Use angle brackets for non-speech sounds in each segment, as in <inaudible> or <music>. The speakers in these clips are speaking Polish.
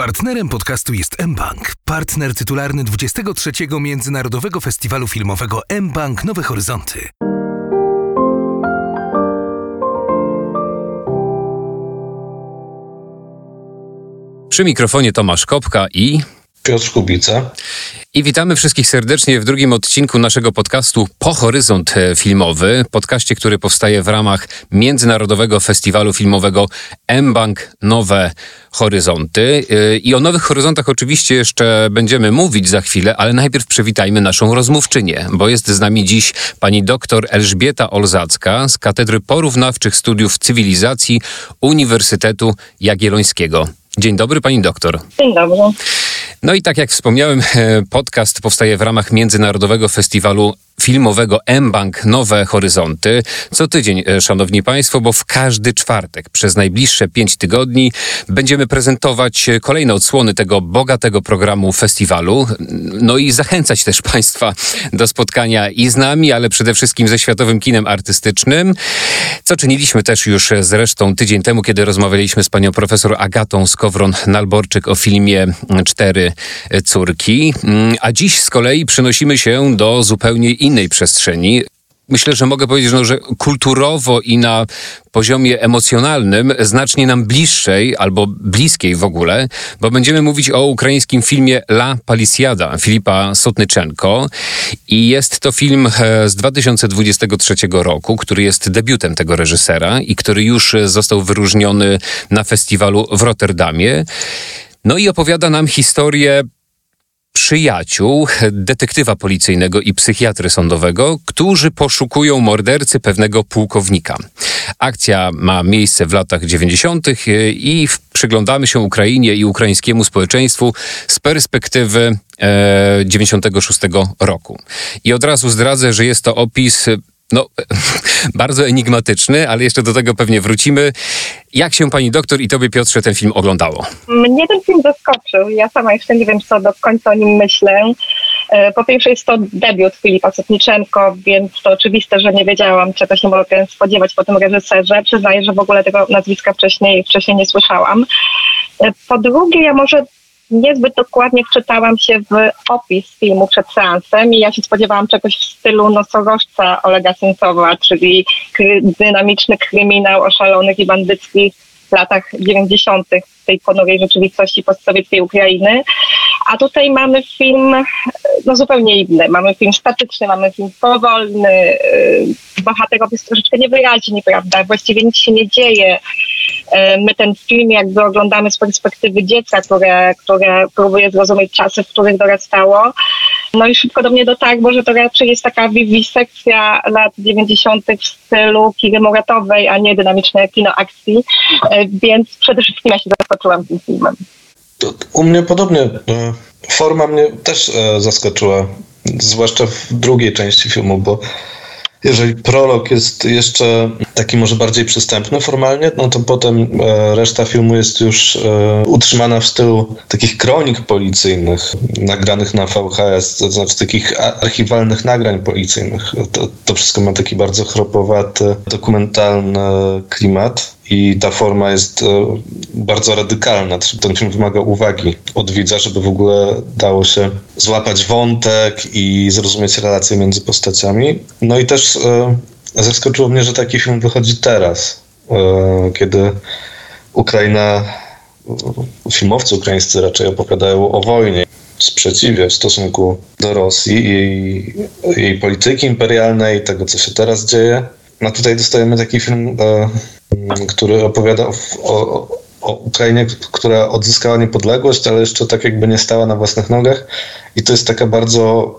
Partnerem podcastu jest mBank, partner tytularny 23. Międzynarodowego Festiwalu Filmowego mBank Nowe Horyzonty. Przy mikrofonie Tomasz Kopka i Piotr Kubica. I witamy wszystkich serdecznie w drugim odcinku naszego podcastu Po Horyzont e, Filmowy. Podcaście, który powstaje w ramach Międzynarodowego Festiwalu Filmowego M-Bank Nowe Horyzonty. E, I o Nowych Horyzontach oczywiście jeszcze będziemy mówić za chwilę, ale najpierw przywitajmy naszą rozmówczynię, bo jest z nami dziś pani doktor Elżbieta Olzacka z Katedry Porównawczych Studiów Cywilizacji Uniwersytetu Jagiellońskiego. Dzień dobry, pani doktor. Dzień dobry. No i tak jak wspomniałem, <laughs> podcast powstaje w ramach Międzynarodowego Festiwalu Filmowego M-Bank Nowe Horyzonty. Co tydzień, e, szanowni państwo, bo w każdy czwartek przez najbliższe pięć tygodni będziemy prezentować e, kolejne odsłony tego bogatego programu festiwalu. No i zachęcać też państwa do spotkania i z nami, ale przede wszystkim ze światowym kinem artystycznym, co czyniliśmy też już zresztą tydzień temu, kiedy rozmawialiśmy z panią profesor Agatą Skowron-Nalborczyk o filmie Cztery córki. Mm, a dziś z kolei przenosimy się do zupełnie innej przestrzeni. Myślę, że mogę powiedzieć, no, że kulturowo i na poziomie emocjonalnym znacznie nam bliższej albo bliskiej w ogóle, bo będziemy mówić o ukraińskim filmie La Palisiada Filipa Sotnyczenko i jest to film e, z 2023 roku, który jest debiutem tego reżysera i który już został wyróżniony na festiwalu w Rotterdamie. No i opowiada nam historię przyjaciół, detektywa policyjnego i psychiatry sądowego, którzy poszukują mordercy pewnego pułkownika. Akcja ma miejsce w latach 90. i przyglądamy się Ukrainie i ukraińskiemu społeczeństwu z perspektywy e, 96 roku. I od razu zdradzę, że jest to opis no, <laughs> bardzo enigmatyczny, ale jeszcze do tego pewnie wrócimy. Jak się pani doktor i tobie, Piotrze, ten film oglądało? Mnie ten film zaskoczył. Ja sama jeszcze nie wiem, co do końca o nim myślę. E, po pierwsze jest to debiut Filipa Sotniczenko, więc to oczywiste, że nie wiedziałam, czego się mogę spodziewać po tym reżyserze. Przyznaję, że w ogóle tego nazwiska wcześniej, wcześniej nie słyszałam. E, po drugie, ja może niezbyt dokładnie wczytałam się w opis filmu przed seansem i ja się spodziewałam czegoś w stylu nosorożca Olega Sencowa, czyli kry, dynamiczny kryminał o szalonych i bandyckich latach 90. tej ponurej rzeczywistości postsowieckiej Ukrainy. A tutaj mamy film no, zupełnie inny. Mamy film statyczny, mamy film powolny. Y, bohaterowie jest troszeczkę niewyraźni, prawda? Właściwie nic się nie dzieje. Y, my ten film jakby oglądamy z perspektywy dziecka, które, które próbuje zrozumieć czasy, w których dorastało. No i szybko do mnie dotarło, że to raczej jest taka wiwisekcja lat 90. w stylu kiry moratowej, a nie dynamiczne kino akcji, y, więc przede wszystkim ja się zaskoczyłam tym filmem. U mnie podobnie. E, forma mnie też e, zaskoczyła, zwłaszcza w drugiej części filmu, bo jeżeli prolog jest jeszcze taki może bardziej przystępny formalnie, no to potem e, reszta filmu jest już utrzymana w stylu takich kronik policyjnych, nagranych na VHS, to znaczy takich archiwalnych nagrań policyjnych. To, to wszystko ma taki bardzo chropowaty, dokumentalny klimat i ta forma jest e, bardzo radykalna. Ten film wymaga uwagi od widza, żeby w ogóle dało się złapać wątek i zrozumieć relacje między postaciami. No i też e, zaskoczyło mnie, że taki film wychodzi teraz, e, kiedy Ukraina, filmowcy ukraińscy raczej opowiadają o wojnie, sprzeciwie w stosunku do Rosji i jej polityki imperialnej, tego co się teraz dzieje. No tutaj dostajemy taki film który opowiada o, o, o Ukrainie, która odzyskała niepodległość, ale jeszcze tak jakby nie stała na własnych nogach. I to jest taka bardzo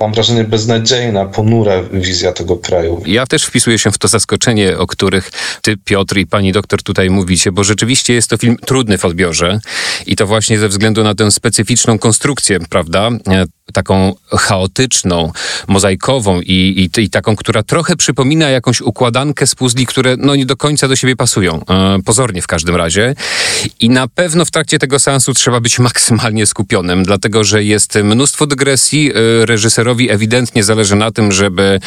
mam wrażenie, beznadziejna, ponura wizja tego kraju. Ja też wpisuję się w to zaskoczenie, o których ty, Piotr i pani doktor tutaj mówicie, bo rzeczywiście jest to film trudny w odbiorze i to właśnie ze względu na tę specyficzną konstrukcję, prawda? Taką chaotyczną, mozaikową i, i, i, taką, która trochę przypomina jakąś układankę z puzli, które no nie do końca do siebie pasują. E, pozornie w każdym razie. I na pewno w trakcie tego seansu trzeba być maksymalnie skupionym, dlatego że jest mnóstwo dygresji. E, reżyserowi ewidentnie zależy na tym, żeby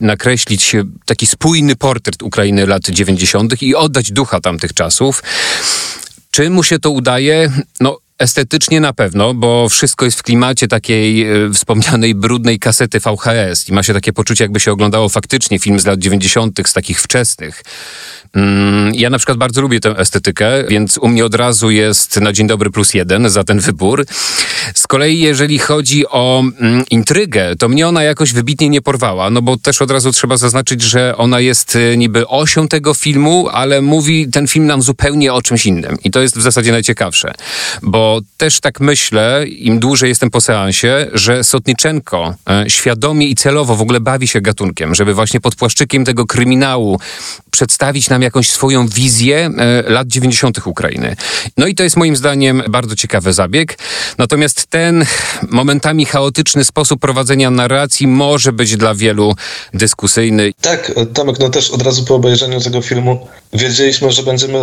nakreślić taki spójny portret Ukrainy lat 90. i oddać ducha tamtych czasów. Czy mu się to udaje? No, Estetycznie na pewno, bo wszystko jest w klimacie takiej e, wspomnianej brudnej kasety VHS i ma się takie poczucie, jakby się oglądało faktycznie film z lat 90., z takich wczesnych. Mm, ja na przykład bardzo lubię tę estetykę, więc u mnie od razu jest na dzień dobry plus jeden za ten wybór. Z kolei, jeżeli chodzi o mm, intrygę, to mnie ona jakoś wybitnie nie porwała, no bo też od razu trzeba zaznaczyć, że ona jest y, niby osią tego filmu, ale mówi ten film nam zupełnie o czymś innym. I to jest w zasadzie najciekawsze, bo też tak myślę, im dłużej jestem po seansie, że Sotniczenko e, świadomie i celowo w ogóle bawi się gatunkiem, żeby właśnie pod płaszczykiem tego kryminału przedstawić nam jakąś swoją wizję e, lat 90. Ukrainy. No i to jest moim zdaniem bardzo ciekawy zabieg. Natomiast ten momentami chaotyczny sposób prowadzenia narracji może być dla wielu dyskusyjny. Tak, Tomek, no też od razu po obejrzeniu tego filmu wiedzieliśmy, że będziemy,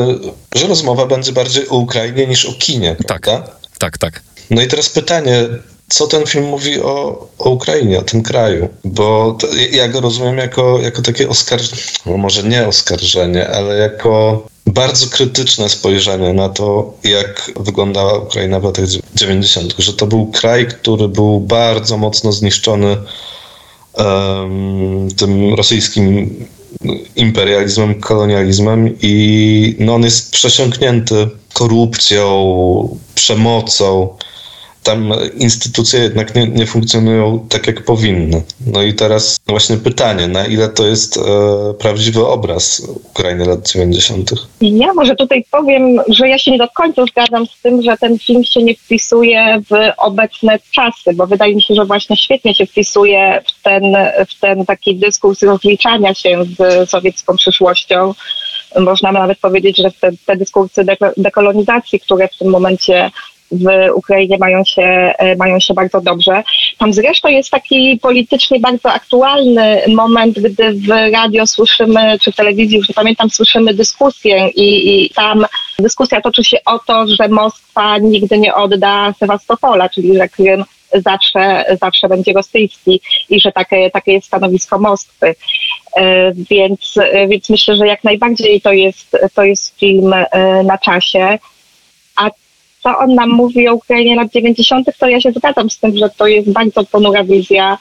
że rozmowa będzie bardziej o Ukrainie niż o kinie, Tak, prawda? tak, tak. No i teraz pytanie, co ten film mówi o, o Ukrainie, o tym kraju? Bo to, ja go rozumiem jako, jako takie oskarżenie, no może nie oskarżenie, ale jako bardzo krytyczne spojrzenie na to, jak wyglądała Ukraina w latach 90., że to był kraj, który był bardzo mocno zniszczony em, tym rosyjskim imperializmem, kolonializmem i no, on jest przesiąknięty korupcją, przemocą. Tam instytucje jednak nie, nie funkcjonują tak, jak powinny. No i teraz właśnie pytanie, na ile to jest e, prawdziwy obraz Ukrainy lat 90. Ja może tutaj powiem, że ja się nie do końca zgadzam z tym, że ten film się nie wpisuje w obecne czasy, bo wydaje mi się, że właśnie świetnie się wpisuje w ten, w ten taki dyskurs rozliczania się z sowiecką przyszłością. Można nawet powiedzieć, że te, te dyskursy deko- dekolonizacji, które w tym momencie w Ukrainie mają się, e, mają się bardzo dobrze. Tam zresztą jest taki politycznie bardzo aktualny moment, gdy w radio słyszymy, czy w telewizji, już nie pamiętam, słyszymy dyskusję i, i tam dyskusja toczy się o to, że Moskwa nigdy nie odda Sewastopola, czyli że Krym zawsze, zawsze będzie rosyjski i że takie, takie jest stanowisko Moskwy. E, Więc, więc myślę, że jak najbardziej to jest, to jest film e, na czasie. A co on nam mówi o Ukrainie lat 90., to ja się zgadzam z tym, że to jest bardzo ponura wizja.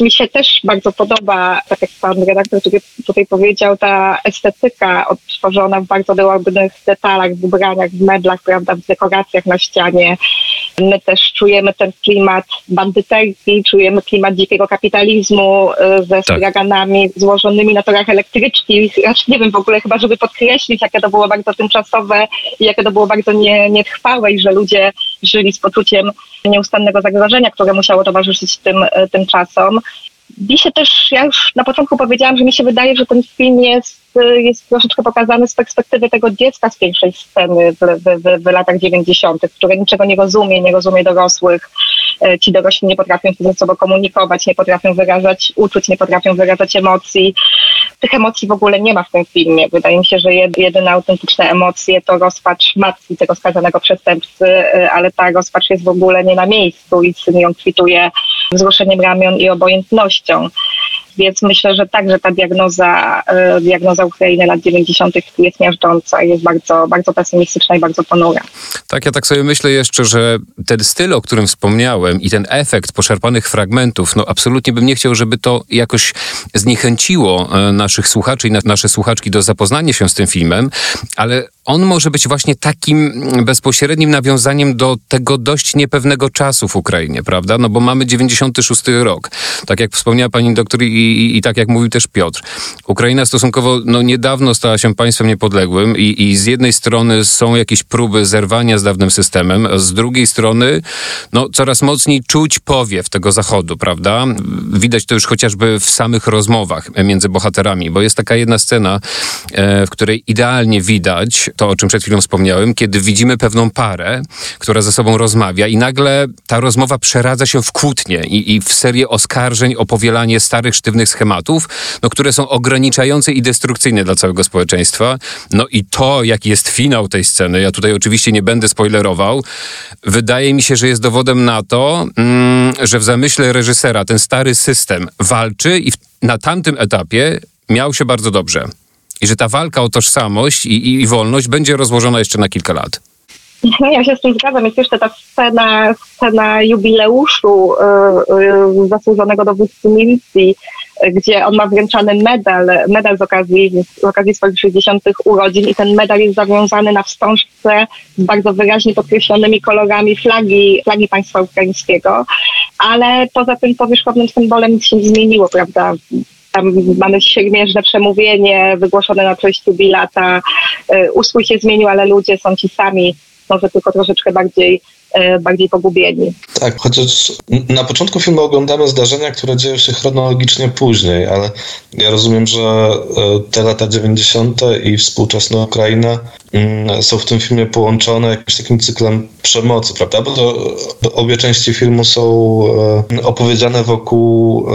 Mi się też bardzo podoba, tak jak pan redaktor tutaj, powiedział, ta estetyka odtworzona w bardzo drobnych detalach, w ubraniach, w meblach, prawda, w dekoracjach na ścianie. My też czujemy ten klimat bandyterki, czujemy klimat dzikiego kapitalizmu y, ze Tak. straganami złożonymi na torach elektrycznych. Aż nie wiem w ogóle chyba, żeby podkreślić, jakie to było bardzo tymczasowe i jakie to było bardzo nie, nietrwałe i że ludzie żyli z poczuciem nieustannego zagrożenia, które musiało towarzyszyć tym, y, tym czasom. Mi się też, ja już na początku powiedziałam, że mi się wydaje, że ten film jest, y, jest troszeczkę pokazany z perspektywy tego dziecka z pierwszej sceny w, w, w, w latach 90., które niczego nie rozumie, nie rozumie dorosłych. E, Ci dorośli nie potrafią się ze sobą komunikować, nie potrafią wyrażać uczuć, nie potrafią wyrażać emocji. Tych emocji w ogóle nie ma w tym filmie. Wydaje mi się, że jed- jedyne autentyczne emocje to rozpacz matki tego skazanego przestępcy, e, ale ta rozpacz jest w ogóle nie na miejscu i syn ją kwituje wzruszeniem ramion i obojętnością. Więc myślę, że także ta diagnoza, e, diagnoza Ukrainy lat 90. jest miażdżąca jest bardzo, bardzo pesymistyczna i bardzo ponura. Tak, ja tak sobie myślę jeszcze, że ten styl, o którym wspomniałem i ten efekt poszarpanych fragmentów, no absolutnie bym nie chciał, żeby to jakoś zniechęciło e, naszych słuchaczy i na, nasze słuchaczki do zapoznania się z tym filmem, ale on może być właśnie takim bezpośrednim nawiązaniem do tego dość niepewnego czasu w Ukrainie, prawda? No bo mamy 96 rok. Tak jak wspomniała pani doktor i, i, i tak jak mówił też Piotr. Ukraina stosunkowo no, niedawno stała się państwem niepodległym i, i z jednej strony są jakieś próby zerwania z dawnym systemem, z drugiej strony no, coraz mocniej czuć powiew tego zachodu, prawda? Widać to już chociażby w samych rozmowach między bohaterami, bo jest taka jedna scena, e, w której idealnie widać to, o czym przed chwilą wspomniałem, kiedy widzimy pewną parę, która ze sobą rozmawia i nagle ta rozmowa przeradza się w kłótnię i, i w serię oskarżeń o powielanie starych, sztywnych schematów, no, które są ograniczające i destrukcyjne dla całego społeczeństwa. No i to, jaki jest finał tej sceny, ja tutaj oczywiście nie będę spoilerował, wydaje mi się, że jest dowodem na to, mm, że w zamyśle reżysera ten stary system walczy i w, na tamtym etapie miał się bardzo dobrze. I że ta walka o tożsamość i, i, i wolność będzie rozłożona jeszcze na kilka lat. No ja się z tym zgadzam. Jest jeszcze ta scena, scena jubileuszu yy, yy, zasłużonego dowódcy milicji, gdzie on ma wręczany medal, medal z okazji, z okazji swoich 60. urodzin i ten medal jest zawiązany na wstążce z bardzo wyraźnie podkreślonymi kolorami flagi, flagi państwa ukraińskiego, ale poza tym powierzchownym symbolem nic się nie zmieniło, prawda? Tam mamy siermiężne przemówienie wygłoszone na cześć jubilata. Ustrój się zmienił, ale ludzie są ci sami, może tylko troszeczkę bardziej E, bardziej pogubieni. Tak, chociaż na początku filmu oglądamy zdarzenia, które dzieją się chronologicznie później, ale ja rozumiem, że e, te lata 90. i współczesna Ukraina mm, są w tym filmie połączone jakimś takim cyklem przemocy, prawda? Bo to obie części filmu są e, opowiedziane wokół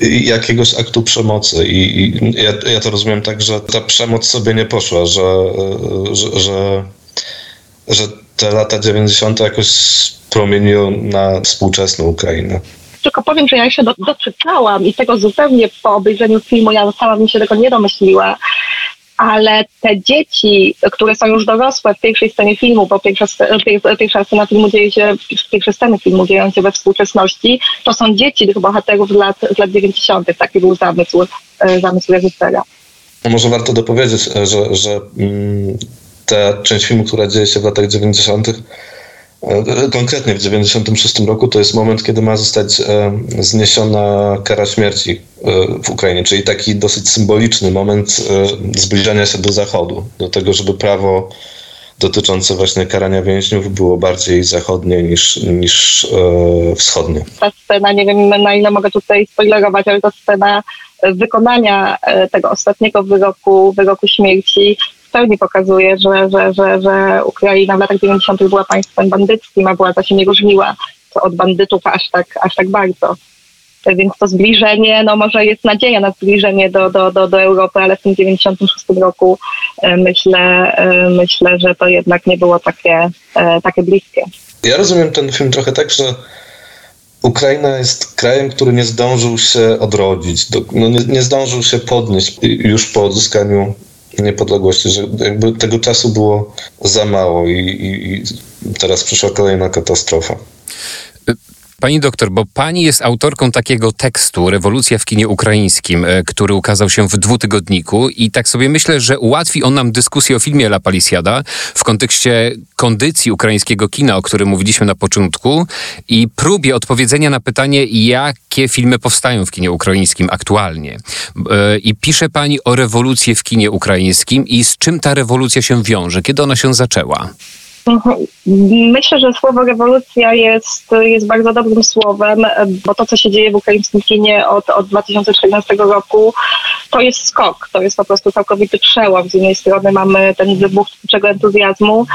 jakiegoś aktu przemocy i, i ja, ja, to rozumiem tak, że ta przemoc sobie nie poszła, że, że, że, że te lata 90. jakoś promieniują na współczesną Ukrainę. Tylko powiem, że ja jeszcze do, doczytałam i tego zupełnie po obejrzeniu filmu ja sama bym się tego nie domyśliła, ale te dzieci, które są już dorosłe w pierwszej scenie filmu, bo pierwsza, pierwsza scena filmu dzieje się, pierwsze sceny filmu dzieją się we współczesności, to są dzieci tych bohaterów z lat, z lat 90. Taki był zamysł, e, zamysł reżysera. Może warto dopowiedzieć, e, że, że mm, ta część filmu, która dzieje się w latach 90., e, konkretnie w 96 roku, to jest moment, kiedy ma zostać e, zniesiona kara śmierci e, w Ukrainie, czyli taki dosyć symboliczny moment zbliżania się do Zachodu, do tego, żeby prawo dotyczące właśnie karania więźniów było bardziej zachodnie niż, niż e, wschodnie. Ta scena, nie wiem na ile mogę tutaj spoilerować, ale ta scena wykonania tego ostatniego wyroku, wyroku śmierci w pełni pokazuje, że, że, że, że Ukraina w latach 90. była państwem bandyckim, a władza się nie różniła od bandytów aż tak, aż tak bardzo. Więc to zbliżenie, no może jest nadzieja na zbliżenie do, do, do, do Europy, ale w tym 96 roku e, myślę, e, myślę, że to jednak nie było takie, e, takie bliskie. Ja rozumiem ten film trochę tak, że Ukraina jest krajem, który nie zdążył się odrodzić, no nie, nie zdążył się podnieść już po odzyskaniu niepodległości, że jakby tego czasu było za mało i, i, i teraz przyszła kolejna katastrofa. Pani doktor, bo pani jest autorką takiego tekstu Rewolucja w kinie ukraińskim, e, który ukazał się w dwutygodniku i tak sobie myślę, że ułatwi on nam dyskusję o filmie La Palisiada w kontekście kondycji ukraińskiego kina, o którym mówiliśmy na początku i próbie odpowiedzenia na pytanie, jakie filmy powstają w kinie ukraińskim aktualnie. E, I pisze pani o rewolucji w kinie ukraińskim i z czym ta rewolucja się wiąże, kiedy ona się zaczęła? Myślę, że słowo rewolucja jest, jest bardzo dobrym słowem, bo to, co się dzieje w ukraińskim kinie od, od 2014 roku, to jest skok, to jest po prostu całkowity przełom. Z jednej strony mamy ten wybuch twórczego entuzjazmu.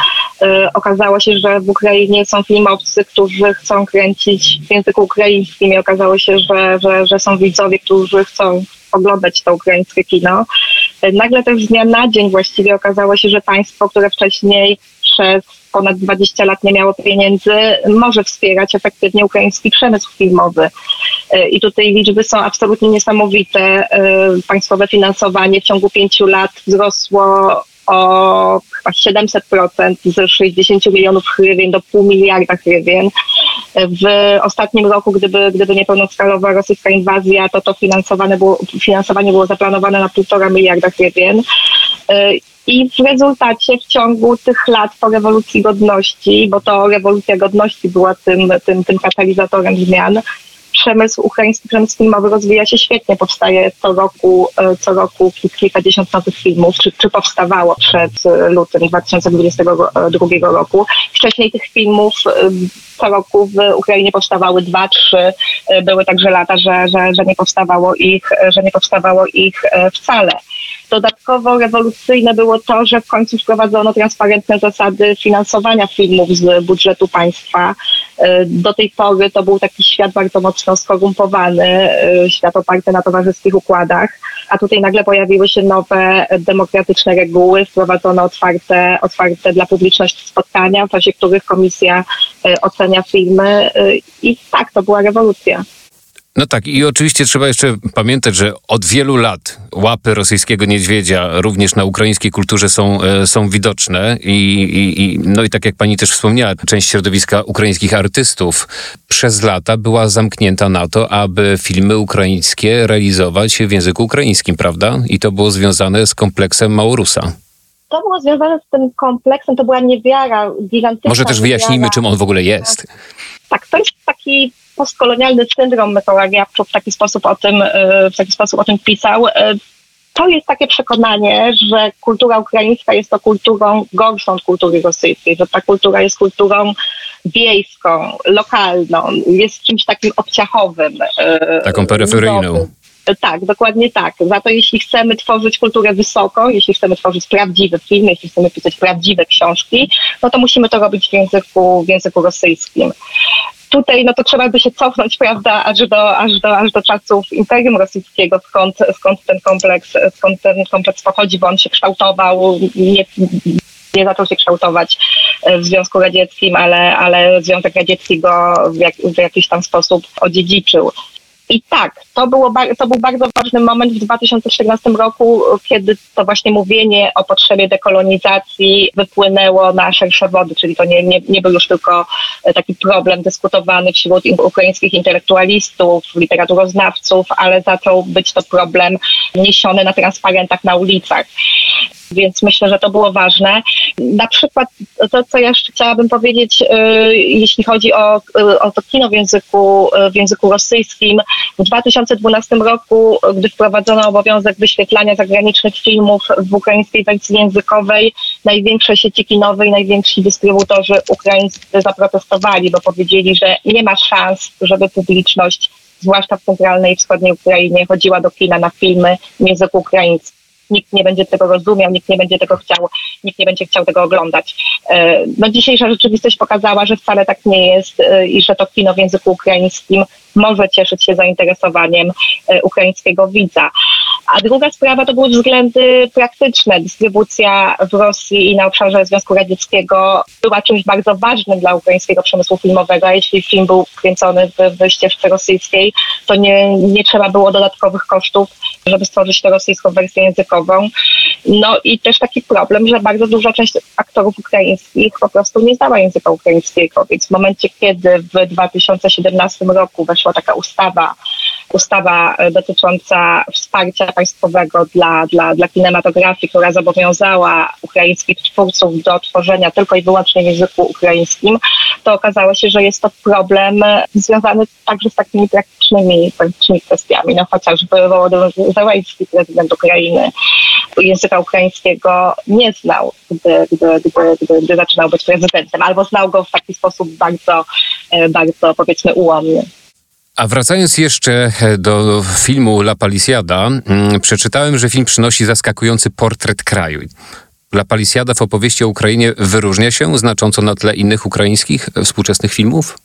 Yy, okazało się, że w Ukrainie są filmowcy, którzy chcą kręcić w języku ukraińskim i okazało się, że, że, że są widzowie, którzy chcą oglądać to ukraińskie kino. Yy, nagle też z dnia na dzień właściwie okazało się, że państwo, które wcześniej przez ponad 20 lat nie miało pieniędzy, może wspierać efektywnie ukraiński przemysł filmowy. E, I tutaj liczby są absolutnie niesamowite. E, państwowe finansowanie w ciągu pięciu lat wzrosło o chyba 700% z 60 milionów hrywien do pół miliarda hrywien. W ostatnim roku, gdyby, gdyby niepełnoskalowa rosyjska inwazja, to to finansowane było, finansowanie było zaplanowane na półtora miliarda hrywien. E, i w rezultacie w ciągu tych lat po rewolucji godności, bo to rewolucja godności była tym, tym, tym katalizatorem zmian, przemysł, ukraiński przemysł filmowy rozwija się świetnie. Powstaje co roku, e, co roku kilkadziesiąt nowych filmów, czy, czy powstawało przed e, lutym 2022 roku. Wcześniej tych filmów e, co roku w Ukrainie powstawały dwa, trzy. Były także lata, że, że, że nie powstawało ich, że nie powstawało ich wcale. Dodatkowo rewolucyjne było to, że w końcu wprowadzono transparentne zasady finansowania filmów z budżetu państwa. E, do tej pory to był taki świat bardzo mocno skorumpowany, e, świat oparty na towarzyskich układach, a tutaj nagle pojawiły się nowe demokratyczne reguły, wprowadzono otwarte, otwarte dla publiczności spotkania, w czasie których komisja e, ocenia filmy i tak, to była rewolucja. No tak, i oczywiście trzeba jeszcze pamiętać, że od wielu lat łapy rosyjskiego niedźwiedzia również na ukraińskiej kulturze są, e, są widoczne I, i, i, no i tak jak pani też wspomniała, część środowiska ukraińskich artystów przez lata była zamknięta na to, aby filmy ukraińskie realizować w języku ukraińskim, prawda? I to było związane z kompleksem Małorusa. To było związane z tym kompleksem, to była niewiara gigantyczna. Może też wyjaśnijmy, niewiara. czym on w ogóle jest. Tak, to jest taki postkolonialny syndrom. Mikołaj Jabczuk w taki sposób o tym, e, w taki sposób o tym pisał. E, To jest takie przekonanie, że kultura ukraińska jest to kulturą gorszą od kultury rosyjskiej, że ta kultura jest kulturą wiejską, lokalną, jest czymś takim obciachowym. e, Taką peryferyjną. Tak, dokładnie tak. Za to jeśli chcemy tworzyć kulturę wysoką, jeśli chcemy tworzyć prawdziwy film, jeśli chcemy pisać prawdziwe książki, no to musimy to robić w języku, w języku rosyjskim. Tutaj no to trzeba by się cofnąć, prawda, aż do, aż do, aż do czasów Imperium Rosyjskiego, skąd, skąd ten kompleks, skąd ten kompleks pochodzi, bo on się kształtował, nie, nie zaczął się kształtować w Związku Radzieckim, ale, ale Związek Radziecki go w, jak, w jakiś tam sposób odziedziczył. I tak, to, było, to był bardzo ważny moment w 2014 roku, kiedy to właśnie mówienie o potrzebie dekolonizacji wypłynęło na szersze wody, czyli to nie, nie, nie był już tylko e, taki problem dyskutowany wśród ukraińskich intelektualistów, literaturoznawców, ale zaczął być to problem niesiony na transparentach na ulicach. Więc myślę, że to było ważne. Na przykład to, co ja jeszcze chciałabym powiedzieć, y, jeśli chodzi o, y, o to kino w języku, y, w języku rosyjskim. W 2012 roku, gdy wprowadzono obowiązek wyświetlania zagranicznych filmów w ukraińskiej wersji językowej, największe sieci kinowe i najwięksi dystrybutorzy ukraińscy zaprotestowali, bo powiedzieli, że nie ma szans, żeby publiczność, zwłaszcza w centralnej i wschodniej Ukrainie, chodziła do kina na filmy w języku ukraińskim nikt nie będzie tego rozumiał, nikt nie będzie tego chciał, nikt nie będzie chciał tego oglądać. E, No dzisiejsza rzeczywistość pokazała, że wcale tak nie jest e, i że to kino w języku ukraińskim może cieszyć się zainteresowaniem e, ukraińskiego widza. A druga sprawa to były względy praktyczne. Dystrybucja w Rosji i na obszarze Związku Radzieckiego była czymś bardzo ważnym dla ukraińskiego przemysłu filmowego. A jeśli film był kręcony w, w ścieżce rosyjskiej, to nie, nie trzeba było dodatkowych kosztów, żeby stworzyć tę rosyjską wersję językową. No i też taki problem, że bardzo duża część aktorów ukraińskich po prostu nie znała języka ukraińskiego, więc w momencie, kiedy w 2017 roku weszła taka ustawa, ustawa e, dotycząca wsparcia państwowego dla, dla, dla kinematografii, która zobowiązała ukraińskich twórców do tworzenia tylko i wyłącznie w języku ukraińskim, to okazało się, że jest to problem związany także z takimi praktycznymi, praktycznymi kwestiami. No chociażby Wołodymyr Zełenski, prezydent Ukrainy, języka ukraińskiego nie znał, gdy, gdy, gdy, gdy, gdy zaczynał być prezydentem, albo znał go w taki sposób bardzo, e, bardzo powiedzmy ułomny. A wracając jeszcze do filmu La Palisiada, mm, przeczytałem, że film przynosi zaskakujący portret kraju. La Palisiada w opowieści o Ukrainie wyróżnia się znacząco na tle innych ukraińskich e, współczesnych filmów?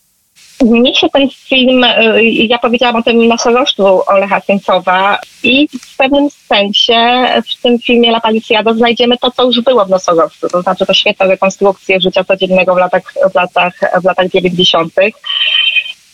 Mnie się ten film, y, ja powiedziałam o tym nosorożcu Olecha Sieńcowa i w pewnym sensie w tym filmie La Paliciada znajdziemy to, co już było w nosorożcu, to znaczy to świetne rekonstrukcje życia codziennego w latach, w latach, w latach 90.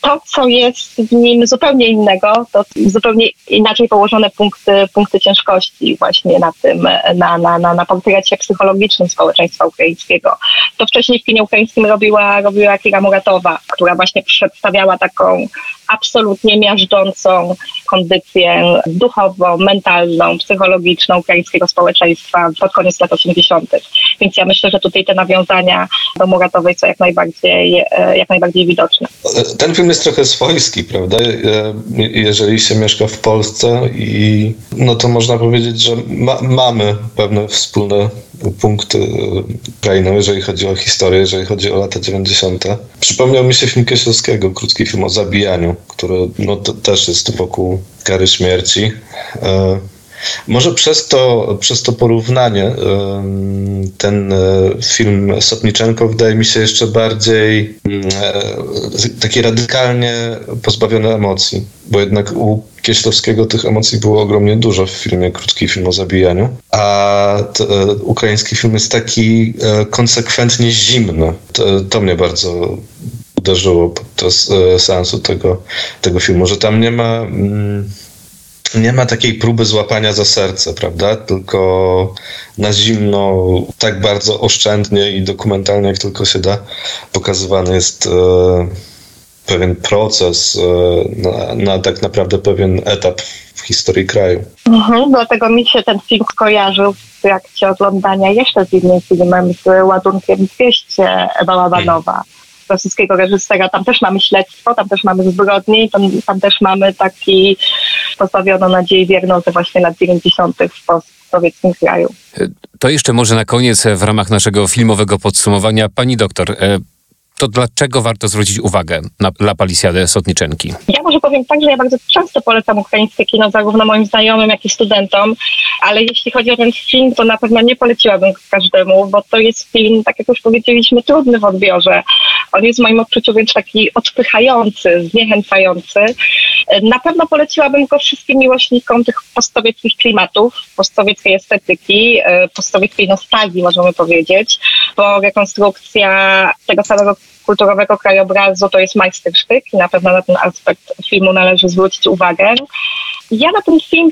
To, co jest w nim zupełnie innego, to zupełnie inaczej położone punkty, punkty ciężkości właśnie na tym, na, na, na, na portrecie psychologicznym społeczeństwa ukraińskiego. To wcześniej w kinie ukraińskim robiła, robiła Kira Muratowa, która właśnie przedstawiała taką absolutnie miażdżącą kondycję duchową, mentalną, psychologiczną ukraińskiego społeczeństwa pod koniec lat 80. Więc ja myślę, że tutaj te nawiązania do Muratowej są jak najbardziej, e, jak najbardziej widoczne. Ten film jest trochę swojski, prawda? E, Jeżeli się mieszka w Polsce i no to można powiedzieć, że ma, mamy pewne wspólne punkty Ukrainą, jeżeli chodzi o historię, jeżeli chodzi o lata 90. Przypomniał mi się film Kieślowskiego, krótki film o zabijaniu, który no, też jest wokół kary śmierci. E, może przez to, przez to porównanie em, ten e, film Sotniczenko wydaje mi się jeszcze bardziej mm, e, taki radykalnie pozbawiony emocji, bo jednak u Kieślowskiego tych emocji było ogromnie dużo w filmie, krótki film o zabijaniu, a t, e, ukraiński film jest taki e, konsekwentnie zimny. To, to mnie bardzo uderzyło podczas e, seansu tego, tego filmu, że tam nie ma. Mm, nie ma takiej próby złapania za serce, prawda? Tylko na zimno, tak bardzo oszczędnie i dokumentalnie, jak tylko się da, pokazywany jest e, pewien proces, e, na, na, tak naprawdę pewien etap w historii kraju. Mhm, dlatego mi się ten film skojarzył w trakcie oglądania jeszcze z innym filmem, z ładunkiem 200 Bałabanowa rosyjskiego reżysera. Tam też mamy śledztwo, tam też mamy zbrodnie, tam, tam też mamy taki pozbawiono nadziei wierną ze właśnie lat 90. w postsowieckim kraju. To jeszcze może na koniec w ramach naszego filmowego podsumowania. Pani doktor, e, to dlaczego warto zwrócić uwagę na La Palisiadę Sotniczenki? Ja może powiem tak, że ja bardzo często polecam ukraińskie kino zarówno moim znajomym, jak i studentom, ale jeśli chodzi o ten film, to na pewno nie poleciłabym każdemu, bo to jest film, tak jak już powiedzieliśmy, trudny w odbiorze. On jest w moim odczuciu wręcz taki odpychający, zniechęcający. Na pewno poleciłabym go wszystkim miłośnikom tych postsowieckich klimatów, postsowieckiej estetyki, e, postsowieckiej nostalgii, możemy powiedzieć, bo rekonstrukcja tego samego kulturowego krajobrazu to jest majstersztyk i na pewno na ten aspekt filmu należy zwrócić uwagę. Ja na ten film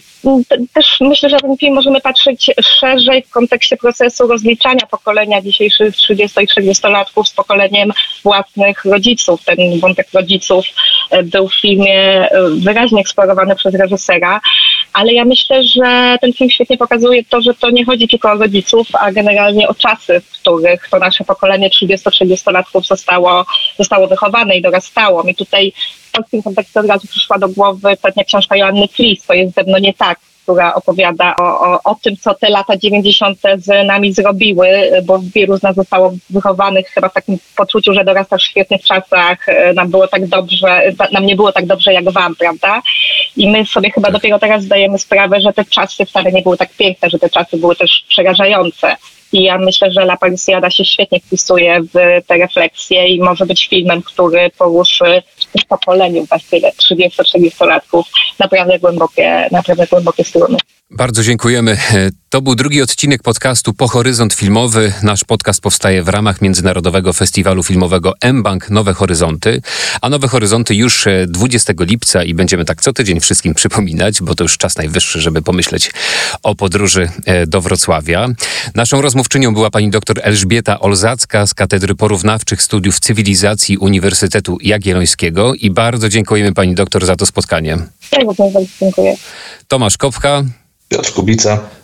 też myślę, że na ten film możemy patrzeć szerzej w kontekście procesu rozliczania pokolenia dzisiejszych 30 i 40-latków z pokoleniem własnych rodziców. Ten wątek rodziców e, był w filmie e, wyraźnie eksplorowany przez reżysera, ale ja myślę, że ten film świetnie pokazuje to, że to nie chodzi tylko o rodziców, a generalnie o czasy, w których to nasze pokolenie 30-30-latków zostało, zostało wychowane i dorastało. Mi tutaj w polskim kontekście od razu przyszła do głowy ostatnia książka Joanny Flis, to jest ze mną nie tak, która opowiada o, o, o tym, co te lata 90. z nami zrobiły, bo wielu z nas zostało wychowanych chyba w takim poczuciu, że dorastasz w świetnych czasach, nam było tak dobrze, nam nie było tak dobrze jak wam, prawda? I my sobie chyba dopiero teraz zdajemy sprawę, że te czasy wcale nie były tak piękne, że te czasy były też przerażające. I ja myślę, że La Parisiada się świetnie wpisuje w te refleksje i może być filmem, który poruszy w pokoleniu właściwie 30-40-latków naprawdę głębokie, naprawdę głębokie struny. Bardzo dziękujemy. To był drugi odcinek podcastu Po Horyzont Filmowy. Nasz podcast powstaje w ramach Międzynarodowego Festiwalu Filmowego M-Bank Nowe Horyzonty. A Nowe Horyzonty już 20 lipca i będziemy tak co tydzień wszystkim <laughs> przypominać, bo to już czas najwyższy, żeby pomyśleć o podróży do Wrocławia. Naszą rozmówczynią była pani dr Elżbieta Olzacka z Katedry Porównawczych Studiów Cywilizacji Uniwersytetu Jagiellońskiego i bardzo dziękujemy pani doktor za to spotkanie. Ja dziękuję. Tomasz Kopka. Piotr Kubica.